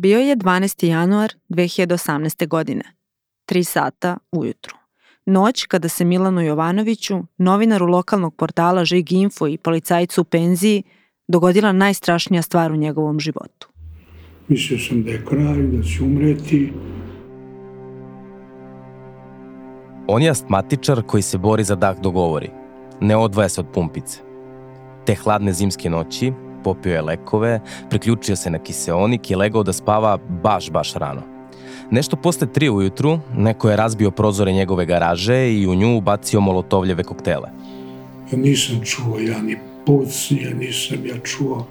Bio je 12. januar 2018. godine. 3 sata ujutru. Noć kada se Milanu Jovanoviću, novinaru lokalnog portala Žig Info i policajcu u penziji, dogodila najstrašnija stvar u njegovom životu. Mislio sam da je kraj, da će umreti. On je astmatičar koji se bori za dah dogovori. Ne odvaja se od pumpice. Te hladne zimske noći popio je lekove, priključio se na kiseonik i legao da spava baš, baš rano. Nešto posle tri ujutru, neko je razbio prozore njegove garaže i u nju ubacio molotovljeve koktele. Ja nisam čuo ja ni puc, ja nisam ja čuo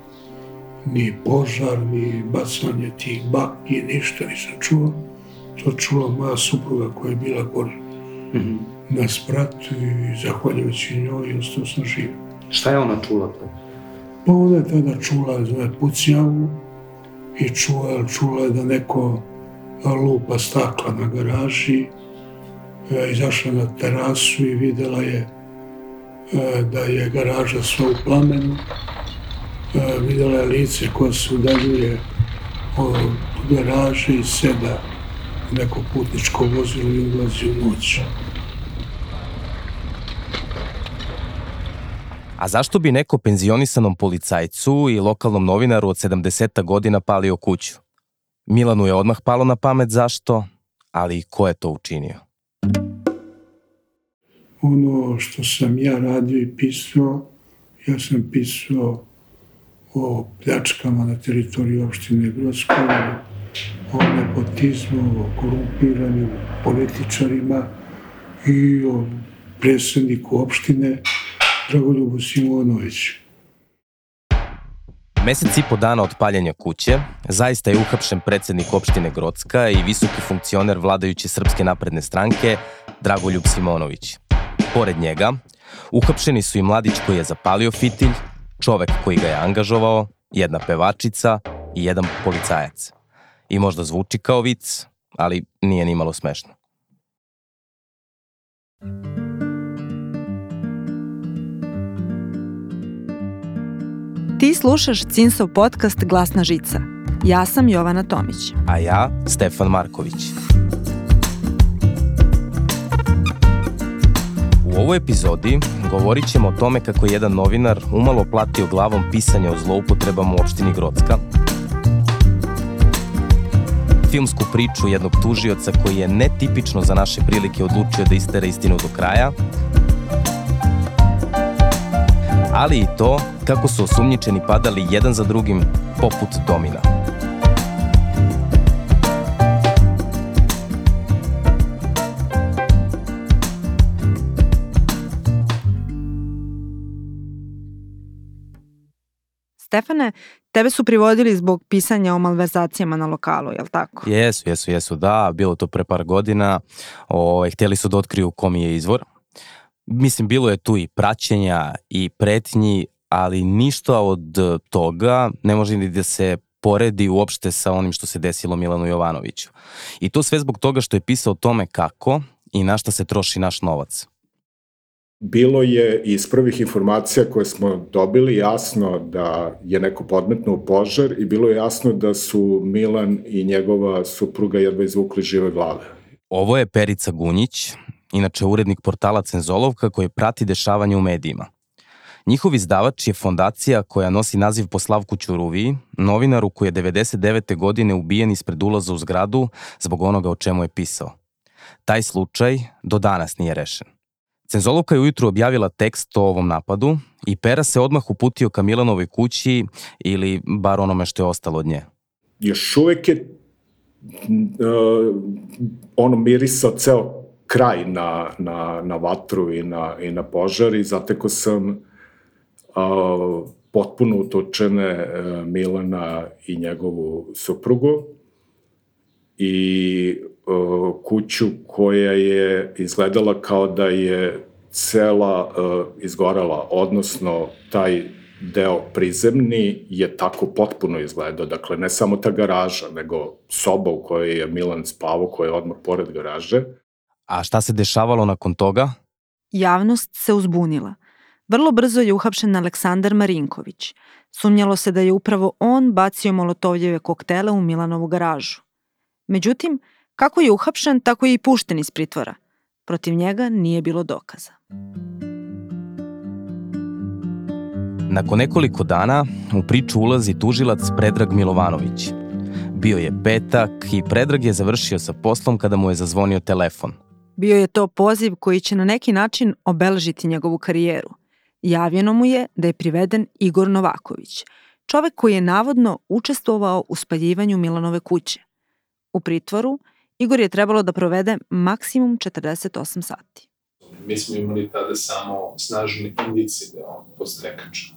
ni požar, ni bacanje tih baki, ništa nisam čuo. To čula moja supruga koja je bila gore mm -hmm. na spratu i zahvaljujući njoj ostao sam živ. Šta je ona čula to? Pa ona je tada čula zove pucnjavu i čula, čula je da neko lupa stakla na garaži. E, izašla na terasu i videla je e, da je garaža sva u plamenu. E, videla je lice koje se udaljuje od garaže i seda neko putničko vozilo i ulazi u noć. A zašto bi neko penzionisanom policajcu i lokalnom novinaru od 70 godina palio kuću? Milanu je odmah palo na pamet zašto, ali ko je to učinio? Ono što sam ja radio i pisao, ja sam pisao o pljačkama na teritoriji opštine Brodskoj, o nepotizmu, o korumpiranju političarima i o predsedniku opštine Dragoljubu Simonoviću. Mesec i po dana od paljenja kuće, zaista je uhapšen predsednik opštine Grocka i visoki funkcioner vladajuće Srpske napredne stranke Dragoljub Simonović. Pored njega, uhapšeni su i mladić koji je zapalio fitilj, čovek koji ga je angažovao, jedna pevačica i jedan policajac. I možda zvuči kao vic, ali nije ni malo smešno. Ti slušaš Cinsov podcast Glasna žica. Ja sam Jovana Tomić. A ja, Stefan Marković. U ovoj epizodi govorit ćemo o tome kako je jedan novinar umalo platio glavom pisanje o zloupotrebama u opštini Grocka, filmsku priču jednog tužioca koji je netipično za naše prilike odlučio da istera istinu do kraja, ali i to kako su osumnjičeni padali jedan za drugim poput domina. Stefane, tebe su privodili zbog pisanja o malverzacijama na lokalu, je li tako? Jesu, jesu, jesu, da, bilo to pre par godina. O, ovaj, hteli su da otkriju kom je izvor. Mislim, bilo je tu i praćenja i pretnji, ali ništa od toga ne može ni da se poredi uopšte sa onim što se desilo Milanu Jovanoviću. I to sve zbog toga što je pisao o tome kako i na šta se troši naš novac. Bilo je iz prvih informacija koje smo dobili jasno da je neko podmetno u požar i bilo je jasno da su Milan i njegova supruga jedva izvukli žive glave. Ovo je Perica Gunjić, inače urednik portala Cenzolovka koji prati dešavanje u medijima. Njihov izdavač je fondacija koja nosi naziv po Slavku Ćuruviji, novinaru koji je 99. godine ubijen ispred ulaza u zgradu zbog onoga o čemu je pisao. Taj slučaj do danas nije rešen. Cenzolovka je ujutru objavila tekst o ovom napadu i Pera se odmah uputio ka Milanovoj kući ili bar onome što je ostalo od nje. Još uvek je uh, ono mirisao ceo kraj na, na, na vatru i na, i na požar i zateko sam uh, potpuno utočene uh, Milana i njegovu suprugu i uh, kuću koja je izgledala kao da je cela uh, izgorala, odnosno taj deo prizemni je tako potpuno izgledao. Dakle, ne samo ta garaža, nego soba u kojoj je Milan spavao, koja je odmah pored garaže. A šta se dešavalo nakon toga? Javnost se uzbunila. Vrlo brzo je uhapšen Aleksandar Marinković. Sumnjalo se da je upravo on bacio molotovljeve koktele u Milanovu garažu. Međutim, kako je uhapšen, tako je i pušten iz pritvora. Protiv njega nije bilo dokaza. Nakon nekoliko dana u priču ulazi tužilac Predrag Milovanović. Bio je petak i Predrag je završio sa poslom kada mu je zazvonio telefon. Bio je to poziv koji će na neki način obeležiti njegovu karijeru. Javljeno mu je da je priveden Igor Novaković, čovek koji je navodno učestvovao u spaljivanju Milanove kuće. U pritvoru Igor je trebalo da provede maksimum 48 sati. Mi smo imali tada samo snažne indicije da je on.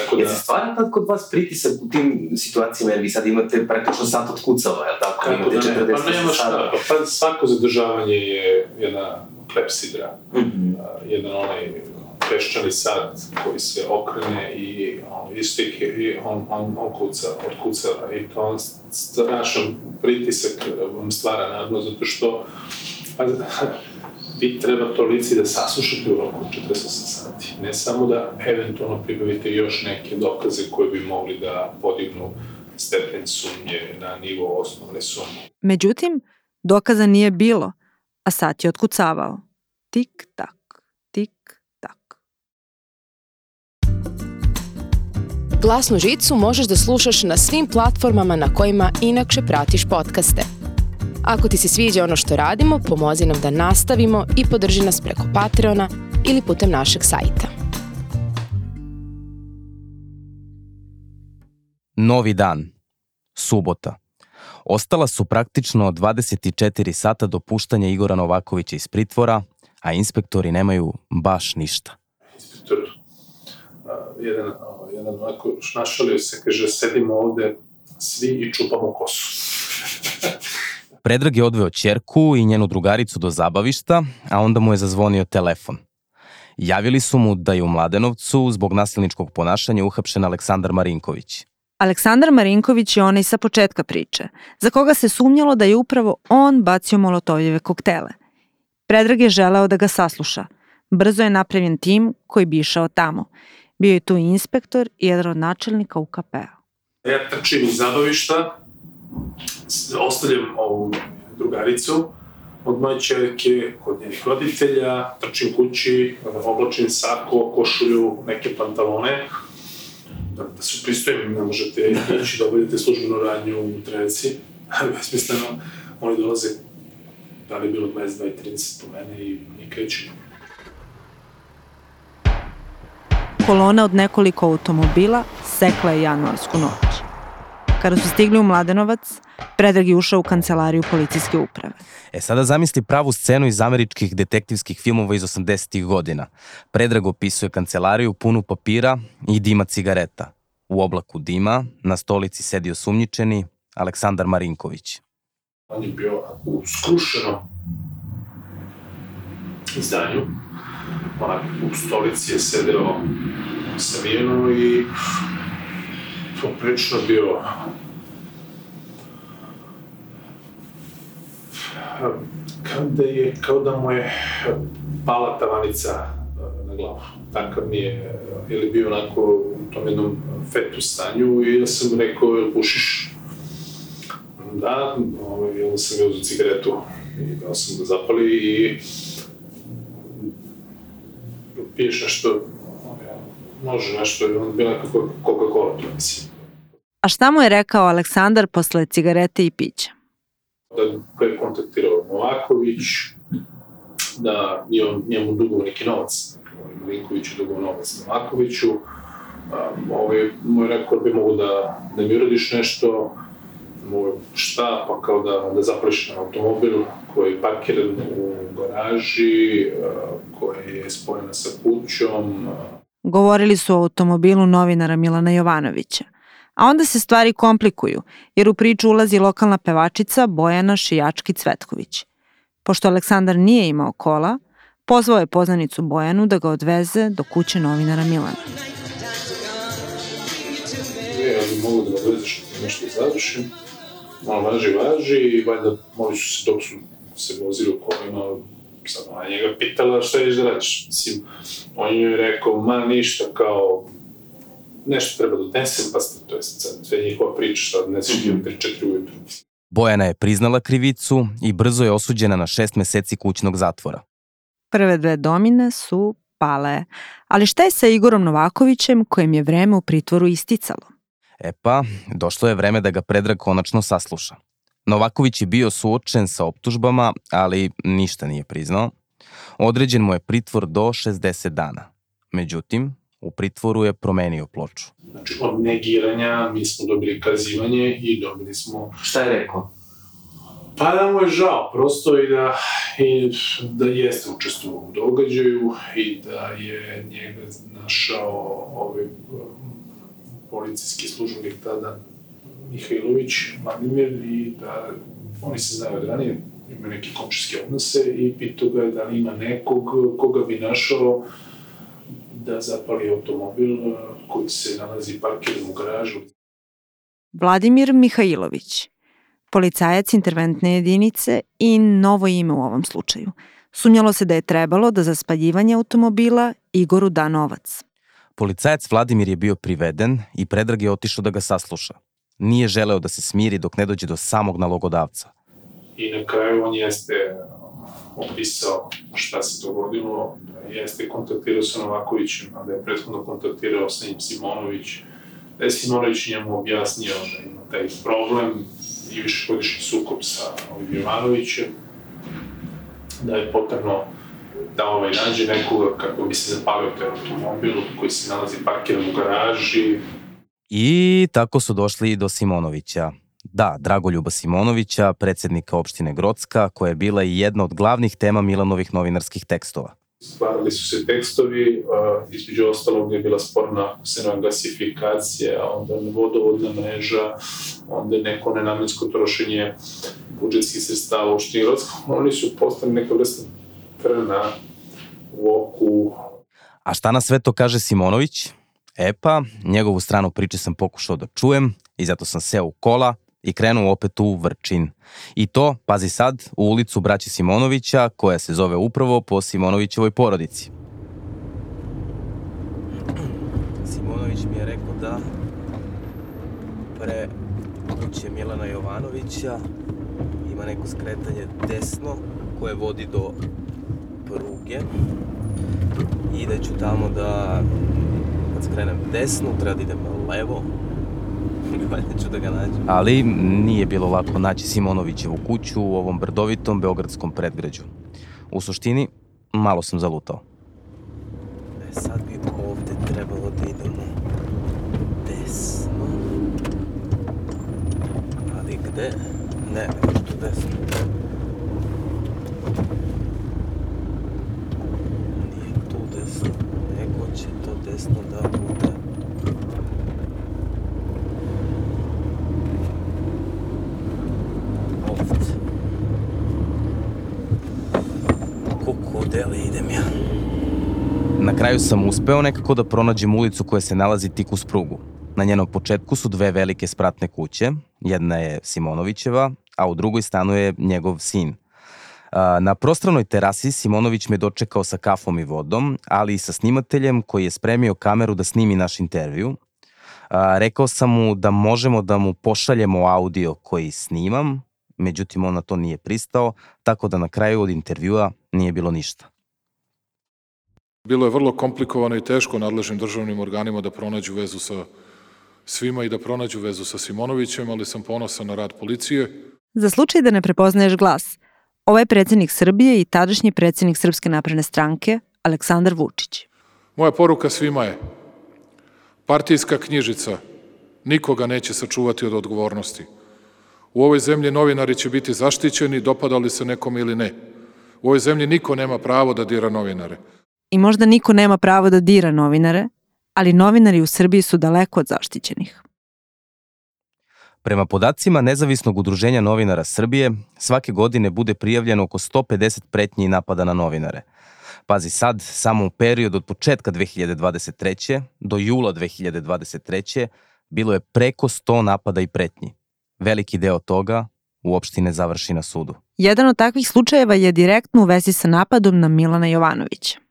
Tako da... Je se stvara tad kod vas pritisak u tim situacijama, jer vi sad imate praktično sat od kucava, je li tako? Kako imate da ne, 40 pa nema šta, pa, pa svako zadržavanje je jedna klepsidra, Mm -hmm. Jedan onaj peščani sat koji se okrene i on istik i on, on, on kuca, otkucava i to on strašan pritisak vam stvara nadno zato što pa, vi treba to lice da saslušate u roku od 48 sati. Ne samo da eventualno pribavite još neke dokaze koje bi mogli da podignu stepen sumnje na nivo osnovne sumnje. Međutim, dokaza nije bilo, a sat je otkucavao. Tik, tak, tik, tak. Glasnu žicu možeš da slušaš na svim platformama na kojima inakše pratiš podcaste. Ako ti se sviđa ono što radimo, pomozi nam da nastavimo i podrži nas preko Patreona ili putem našeg sajta. Novi dan. Subota. Ostala su praktično 24 sata do puštanja Igora Novakovića iz pritvora, a inspektori nemaju baš ništa. inspektor jedan, jedan onako našalio se, kaže, sedimo ovde svi i čupamo kosu. Predrag je odveo čerku i njenu drugaricu do zabavišta, a onda mu je zazvonio telefon. Javili su mu da je u Mladenovcu zbog nasilničkog ponašanja uhapšen Aleksandar Marinković. Aleksandar Marinković je onaj sa početka priče, za koga se sumnjalo da je upravo on bacio molotovljeve koktele. Predrag je želeo da ga sasluša. Brzo je napravljen tim koji bi išao tamo. Bio je tu inspektor i jedan od načelnika UKP-a. Ja trčim iz zabavišta, ostavljam ovu drugaricu od moje čerke kod njenih roditelja, trčim kući, oblačim sako, košulju, neke pantalone, da, da se pristojim, ne možete ići da obavljate službenu radnju u trenici, besmisleno, oni dolaze, da li je bilo 22 i 30 po mene i mi krećemo. Kolona od nekoliko automobila sekla je januarsku noć. Kada su stigli u Mladenovac, Predrag je ušao u kancelariju policijske uprave. E sada zamisli pravu scenu iz američkih detektivskih filmova iz 80-ih godina. Predrag opisuje kancelariju punu papira i dima cigareta. U oblaku dima na stolici sedi osumnjičeni Aleksandar Marinković. On je bio u skrušenom izdanju. Onak u stolici je sedeo sa mirno i poprilično bio kao da je, kao da mu je pala tavanica eh, na glavu. Takav mi je, ili bio onako u tom jednom fetu stanju i ja sam rekao, jel pušiš? Da, ovaj, onda sam je uzao cigaretu i dao sam da zapali i piješ nešto, može nešto, i onda bila nekako Coca-Cola tu mislim. A šta mu je rekao Aleksandar posle cigarete i pića? Da ga je kontaktirao Novaković, da je on njemu dugovao neki novac, Milinkoviću dugovao novac Novakoviću, um, ovaj, mu je rekao da bi mogu da, da mi uradiš nešto, mu šta, pa kao da, da zapališ na automobil koji je parkiran u garaži, uh, koji je spojena sa kućom, uh, Govorili su o automobilu novinara Milana Jovanovića. A onda se stvari komplikuju, jer u priču ulazi lokalna pevačica Bojana Šijački-Cvetković. Pošto Aleksandar nije imao kola, pozvao je poznanicu Bojanu da ga odveze do kuće novinara Milana. E, ja bi mogu da ga odvezeš nešto završim. Malo važi, važi i valjda moji su se dok su se vozili u kolima Sad ona njega pitala šta ješ da radiš. Mislim, on joj je rekao, ma ništa, kao, nešto treba da odnesem, pa ste, to je sad sve njihova priča, šta odneseš mm -hmm. pri četiri ujutru. Bojana je priznala krivicu i brzo je osuđena na šest meseci kućnog zatvora. Prve dve domine su pale. Ali šta je sa Igorom Novakovićem kojem je vreme u pritvoru isticalo? E pa, došlo je vreme da ga Predrag konačno sasluša. Novaković je bio suočen sa optužbama, ali ništa nije priznao. Određen mu je pritvor do 60 dana. Međutim, u pritvoru je promenio ploču. Znači, od negiranja mi smo dobili kazivanje i dobili smo... Šta je rekao? Pa da mu je žao, prosto i da, i da jeste učestvovao u događaju i da je njega našao ovaj policijski službenik tada Mihajlović, Vladimir, i da oni se znaju od ranije, imaju neke komšijske odnose i pitao ga da li ima nekog koga bi našao da zapali automobil koji se nalazi parkiran u garažu. Vladimir Mihajlović, policajac interventne jedinice i novo ime u ovom slučaju. Sumnjalo se da je trebalo da za spaljivanje automobila Igoru da novac. Policajac Vladimir je bio priveden i Predrag je otišao da ga sasluša. Nije želeo da se smiri dok ne dođe do samog nalogodavca. I na kraju on jeste opisao šta se dogodilo, jeste kontaktirao sa Novakovićem, a da je prethodno kontaktirao sa njim Simonović, da je Simonović njemu objasnio da ima taj problem i višegodišnji sukob sa ovim Jovanovićem, da je potrebno da ovaj nađe nekoga kako bi se zapalio taj automobil koji se nalazi parkiran u garaži. I tako su došli do Simonovića. Da, Dragoljuba Simonovića, predsednika opštine Grocka, koja je bila i jedna od glavnih tema Milanovih novinarskih tekstova. Stvarali su se tekstovi, uh, između ostalog je bila sporna ksena gasifikacija, onda vodovodna mreža, onda neko nenamensko trošenje budžetskih sredstava u opštini Grocka. Oni su postali neka vrsta trna u oku. A šta na sve to kaže Simonović? E pa, njegovu stranu priče sam pokušao da čujem i zato sam seo u kola i krenuo opet u Vrčin. I to, pazi sad, u ulicu braći Simonovića, koja se zove upravo po Simonovićevoj porodici. Simonović mi je rekao da pre kuće Milana Jovanovića ima neko skretanje desno koje vodi do pruge i da ću tamo da skrenem desno treba da idem levo valjda ću da ga nađem. Ali nije bilo lako naći Simonovićevu kuću u ovom brdovitom beogradskom predgrađu. U suštini, malo sam zalutao. E sad bi ovde trebalo da idemo desno. Ali gde? Ne, što desno. Nije tu desno, će to desno da bude ovde. Kukude li idem ja? Na kraju sam uspeo nekako da pronađem ulicu koja se nalazi tik uz prugu. Na njenom početku su dve velike spratne kuće, jedna je Simonovićeva, a u drugoj stanuje njegov sin. Na prostranoj terasi Simonović me dočekao sa kafom i vodom, ali i sa snimateljem koji je spremio kameru da snimi naš intervju. Rekao sam mu da možemo da mu pošaljemo audio koji snimam, međutim on na to nije pristao, tako da na kraju od intervjua nije bilo ništa. Bilo je vrlo komplikovano i teško nadležnim državnim organima da pronađu vezu sa svima i da pronađu vezu sa Simonovićem, ali sam ponosan na rad policije. Za slučaj da ne prepoznaješ glas, ovo je predsednik Srbije i tadašnji predsednik Srpske napredne stranke, Aleksandar Vučić. Moja poruka svima je, partijska knjižica nikoga neće sačuvati od odgovornosti. U ovoj zemlji novinari će biti zaštićeni, dopadali se nekom ili ne. U ovoj zemlji niko nema pravo da dira novinare. I možda niko nema pravo da dira novinare, ali novinari u Srbiji su daleko od zaštićenih. Prema podacima Nezavisnog udruženja novinara Srbije, svake godine bude prijavljeno oko 150 pretnji i napada na novinare. Pazi sad, samo u period od početka 2023. do jula 2023. bilo je preko 100 napada i pretnji. Veliki deo toga uopšte ne završi na sudu. Jedan od takvih slučajeva je direktno u vezi sa napadom na Milana Jovanovića.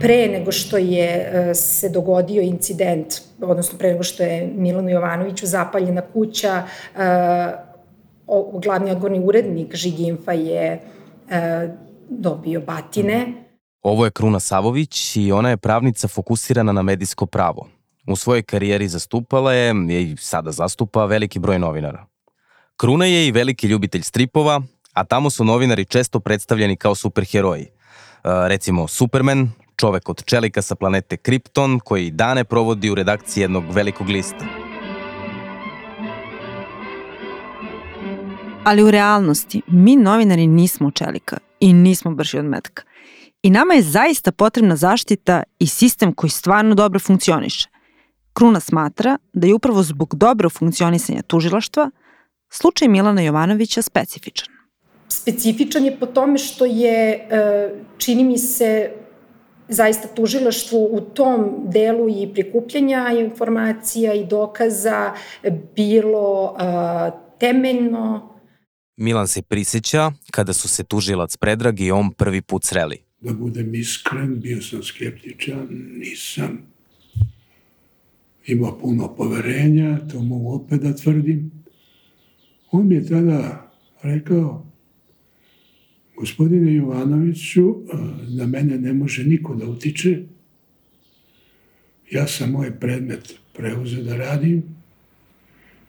Pre nego što je e, se dogodio incident, odnosno pre nego što je Milanu Jovanoviću zapaljena kuća, e, glavni odgovorni urednik Žiginfa je e, dobio batine. Ovo je Kruna Savović i ona je pravnica fokusirana na medijsko pravo. U svojoj karijeri zastupala je i sada zastupa veliki broj novinara. Kruna je i veliki ljubitelj stripova, a tamo su novinari često predstavljeni kao superheroji. Recimo Superman, čovek od čelika sa planete Krypton, koji dane provodi u redakciji jednog velikog lista. Ali u realnosti, mi novinari nismo čelika i nismo brži od metka. I nama je zaista potrebna zaštita i sistem koji stvarno dobro funkcioniše. Kruna smatra da je upravo zbog dobro funkcionisanja tužilaštva slučaj Milana Jovanovića specifičan. Specifičan je po tome što je, e, čini mi se, zaista tužilaštvo u tom delu i prikupljanja informacija i dokaza bilo e, temeljno. Milan se prisjeća kada su se tužilac Predrag i on prvi put sreli. Da budem iskren, bio sam skeptičan, nisam imao puno poverenja, to mogu opet da tvrdim. On mi je tada rekao, gospodine Jovanoviću, na mene ne može niko da utiče, ja sam moj predmet preuzeo da radim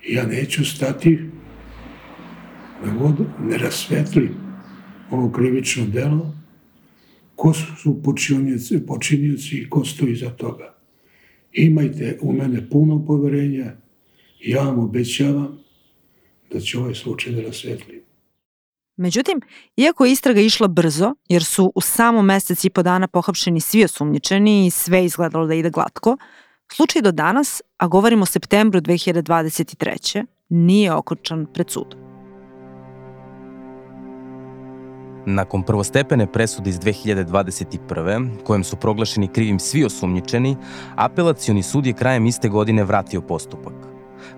ja neću stati da vodu ne rasvetlim ovo krivično delo, ko su počinioci, počinioci i ko stoji za toga. Imajte u mene puno poverenja ja vam obećavam da će ovaj slučaj da rasvetlim. Međutim, iako je istraga išla brzo, jer su u samo mesec i po dana pohapšeni svi osumnjičeni i sve izgledalo da ide glatko, slučaj do danas, a govorimo o septembru 2023. nije okočan pred sudom. Nakon prvostepene presude iz 2021. kojem su proglašeni krivim svi osumnjičeni, apelacioni sud je krajem iste godine vratio postupak.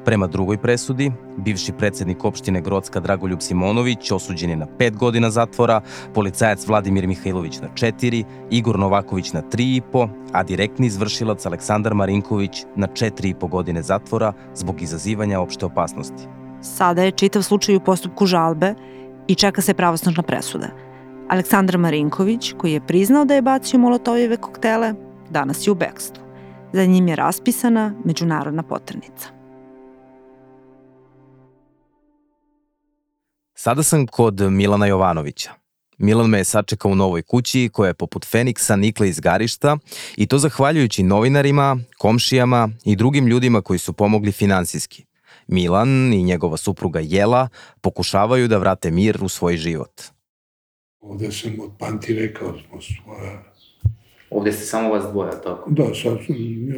Prema drugoj presudi, bivši predsednik opštine Grocka Dragoljub Simonović osuđen je na 5 godina zatvora, policajac Vladimir Mihajlović na 4, Igor Novaković na 3,5, a direktni izvršilac Aleksandar Marinković na 4,5 godine zatvora zbog izazivanja opšte opasnosti. Sada je čitav slučaj u postupku žalbe i čeka se pravosnažna presuda. Aleksandar Marinković, koji je priznao da je bacio molotovjeve koktele, danas je u bekstvu. Za njim je raspisana međunarodna potrnica. Sada sam kod Milana Jovanovića. Milan me je sačekao u novoj kući koja je poput Feniksa nikla iz garišta i to zahvaljujući novinarima, komšijama i drugim ljudima koji su pomogli finansijski. Milan i njegova supruga Jela pokušavaju da vrate mir u svoj život. Ovde sam od Panti rekao smo svoja... Ovde ste samo vas dvoja, tako? Da, sad,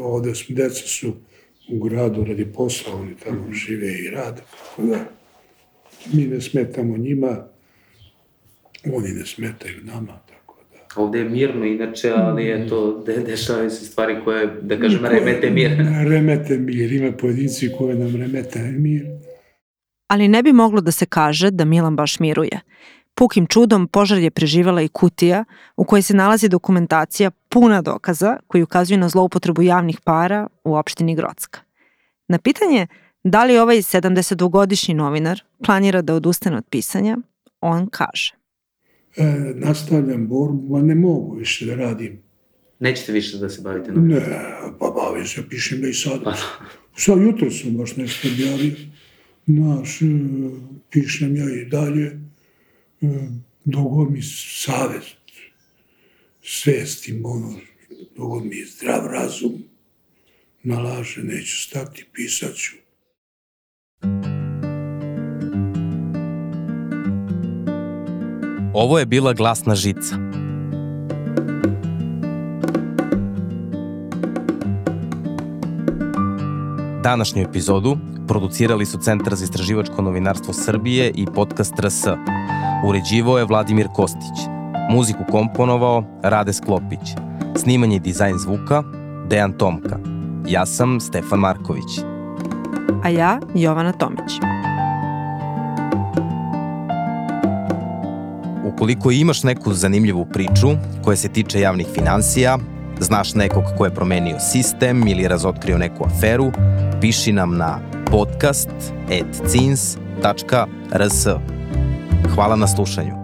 ovde smo, deca su u gradu radi posla, oni tamo žive i rade, tako da mi ne smetamo njima, oni ne smetaju nama, tako da. Ovde je mirno inače, ali eto, de, dešavaju se stvari koje, da kažem, remete mir. remete mir, ima pojedinci koje nam remete mir. Ali ne bi moglo da se kaže da Milan baš miruje. Pukim čudom požar je preživala i kutija u kojoj se nalazi dokumentacija puna dokaza koji ukazuju na zloupotrebu javnih para u opštini Grocka. Na pitanje Da li ovaj 72-godišnji novinar planira da odustane od pisanja? On kaže. E, nastavljam borbu, a ne mogu više da radim. Nećete više da se bavite novinom? Ne, pa bavim se, pišem ga i sad. Pa, sad jutro sam baš nešto objavio. Znaš, e, pišem ja i dalje. E, Dogo mi savest, svestim ono, dogo mi zdrav razum nalaže, neću stati, pisat ću. Ovo je bila glasna žica. Današnju epizodu producirali su Centar za istraživačko novinarstvo Srbije i podcast RS. Uređivao je Vladimir Kostić. Muziku komponovao Rade Sklopić. Snimanje i dizajn zvuka Dejan Tomka. Ja sam Stefan Marković. A ja Jovana Tomić. Ukoliko imaš neku zanimljivu priču koja se tiče javnih financija, znaš nekog ko je promenio sistem ili razotkrio neku aferu, piši nam na podcast.cins.rs. Hvala na slušanju.